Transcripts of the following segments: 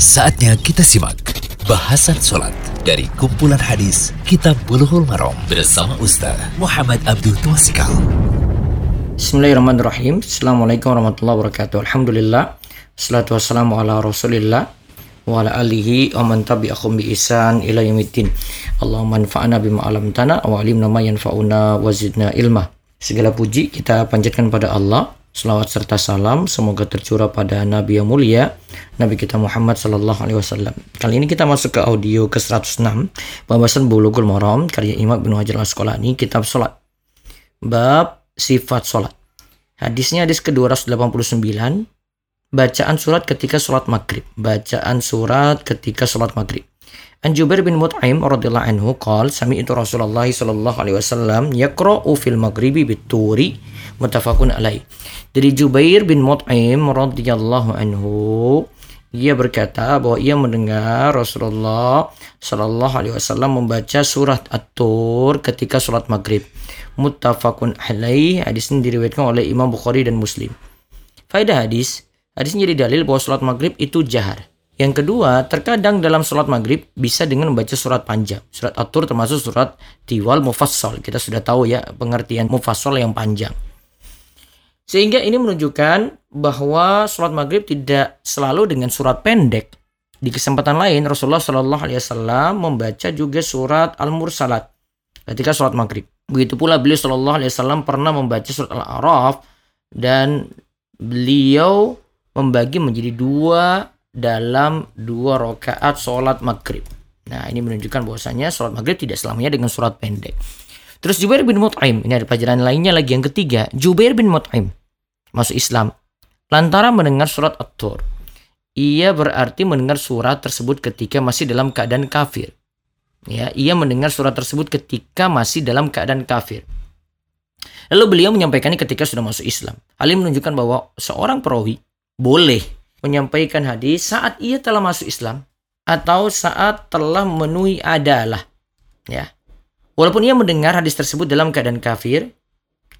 Saatnya kita simak bahasan sholat dari kumpulan hadis Kitab Bulughul Maram bersama Ustaz Muhammad Abdul Twasikal. Bismillahirrahmanirrahim. Assalamualaikum warahmatullahi wabarakatuh. Alhamdulillah. Salatu wassalamu ala rasulillah wa ala alihi wa man tabi'ahum bi ihsan ila yaumiddin. Allahumma anfa'na bima 'allamtana wa 'allimna ma yanfa'una wa zidna ilma. Segala puji kita panjatkan pada Allah. Selawat serta salam semoga tercurah pada Nabi yang mulia, Nabi kita Muhammad Sallallahu Alaihi Wasallam. Kali ini kita masuk ke audio ke 106, pembahasan Bulughul Maram karya Imam Ibnu Hajar Al-Asqalani, kitab salat. Bab sifat salat. Hadisnya hadis ke-289, bacaan surat ketika salat maghrib. Bacaan surat ketika salat maghrib. An Jubair bin Mut'im radhiyallahu anhu qol sami'tu Rasulullah sallallahu alaihi wasallam yaqra'u fil maghribi bituri muttafaqun alaih. Dari Jubair bin Mut'im radhiyallahu anhu ia berkata bahwa ia mendengar Rasulullah Shallallahu Alaihi Wasallam membaca surat At-Tur ketika sholat maghrib. Muttafaqun alaih. Hadis ini diriwayatkan oleh Imam Bukhari dan Muslim. Faedah hadis, hadis jadi dalil bahwa sholat maghrib itu jahar. Yang kedua, terkadang dalam sholat maghrib bisa dengan membaca surat panjang. Surat At-Tur termasuk surat Tiwal Mufassal. Kita sudah tahu ya pengertian Mufassal yang panjang. Sehingga ini menunjukkan bahwa sholat maghrib tidak selalu dengan surat pendek. Di kesempatan lain Rasulullah Wasallam membaca juga surat Al-Mursalat ketika sholat maghrib. Begitu pula beliau Shallallahu Alaihi pernah membaca surat Al-Araf dan beliau membagi menjadi dua dalam dua rakaat sholat maghrib. Nah ini menunjukkan bahwasanya sholat maghrib tidak selamanya dengan surat pendek. Terus Jubair bin Mut'im, ini ada pelajaran lainnya lagi yang ketiga. Jubair bin Mut'im masuk Islam lantaran mendengar surat At-Tur. Ia berarti mendengar surat tersebut ketika masih dalam keadaan kafir. Ya, ia mendengar surat tersebut ketika masih dalam keadaan kafir. Lalu beliau menyampaikannya ketika sudah masuk Islam. Hal ini menunjukkan bahwa seorang perawi boleh menyampaikan hadis saat ia telah masuk Islam atau saat telah memenuhi adalah ya. Walaupun ia mendengar hadis tersebut dalam keadaan kafir,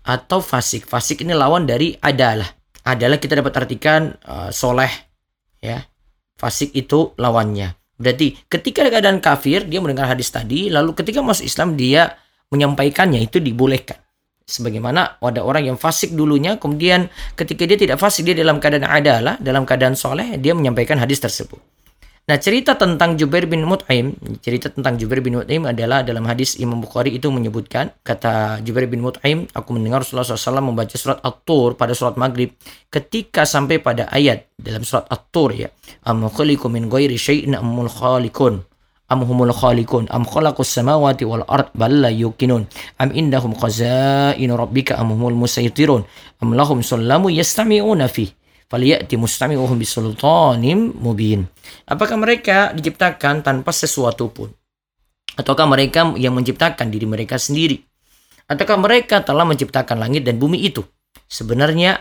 atau fasik. Fasik ini lawan dari adalah. Adalah kita dapat artikan uh, soleh, ya. Fasik itu lawannya. Berarti ketika keadaan kafir dia mendengar hadis tadi, lalu ketika masuk Islam dia menyampaikannya itu dibolehkan. Sebagaimana ada orang yang fasik dulunya, kemudian ketika dia tidak fasik dia dalam keadaan adalah, dalam keadaan soleh, dia menyampaikan hadis tersebut. Nah, cerita tentang Jubair bin Mut'im, cerita tentang Jubair bin Mut'im adalah dalam hadis Imam Bukhari itu menyebutkan, kata Jubair bin Mut'im, aku mendengar Rasulullah SAW membaca surat At-Tur pada surat Maghrib ketika sampai pada ayat dalam surat At-Tur ya. Am khaliqu min ghairi syai'in amul khaliqun. Am humul khaliqun am khalaqus samawati wal ard bal la yuqinun am indahum khazainu rabbika am humul musaytirun am lahum sallamu yastami'una fihi faliyati mustami'uhum bisultanim mubin. Apakah mereka diciptakan tanpa sesuatu pun? Ataukah mereka yang menciptakan diri mereka sendiri? Ataukah mereka telah menciptakan langit dan bumi itu? Sebenarnya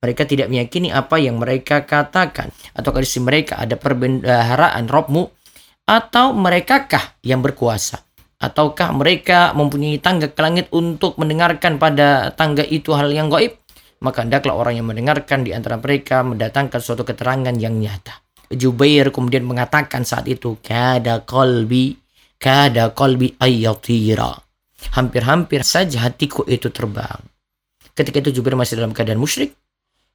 mereka tidak meyakini apa yang mereka katakan. Ataukah di sisi mereka ada perbendaharaan Robmu? Atau merekakah yang berkuasa? Ataukah mereka mempunyai tangga ke langit untuk mendengarkan pada tangga itu hal yang gaib? maka hendaklah orang yang mendengarkan di antara mereka mendatangkan suatu keterangan yang nyata. Jubair kemudian mengatakan saat itu, kada kolbi, kada kolbi ayatira. Hampir-hampir saja hatiku itu terbang. Ketika itu Jubair masih dalam keadaan musyrik.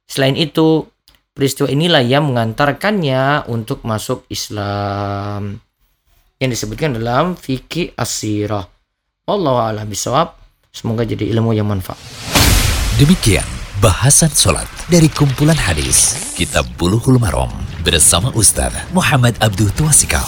Selain itu, peristiwa inilah yang mengantarkannya untuk masuk Islam. Yang disebutkan dalam fikih asirah. Allah a'lam bisawab. Semoga jadi ilmu yang manfaat. Demikian Bahasan Sholat dari kumpulan hadis Kitab Buluhul Marom bersama Ustaz Muhammad Abdul Tuasikal.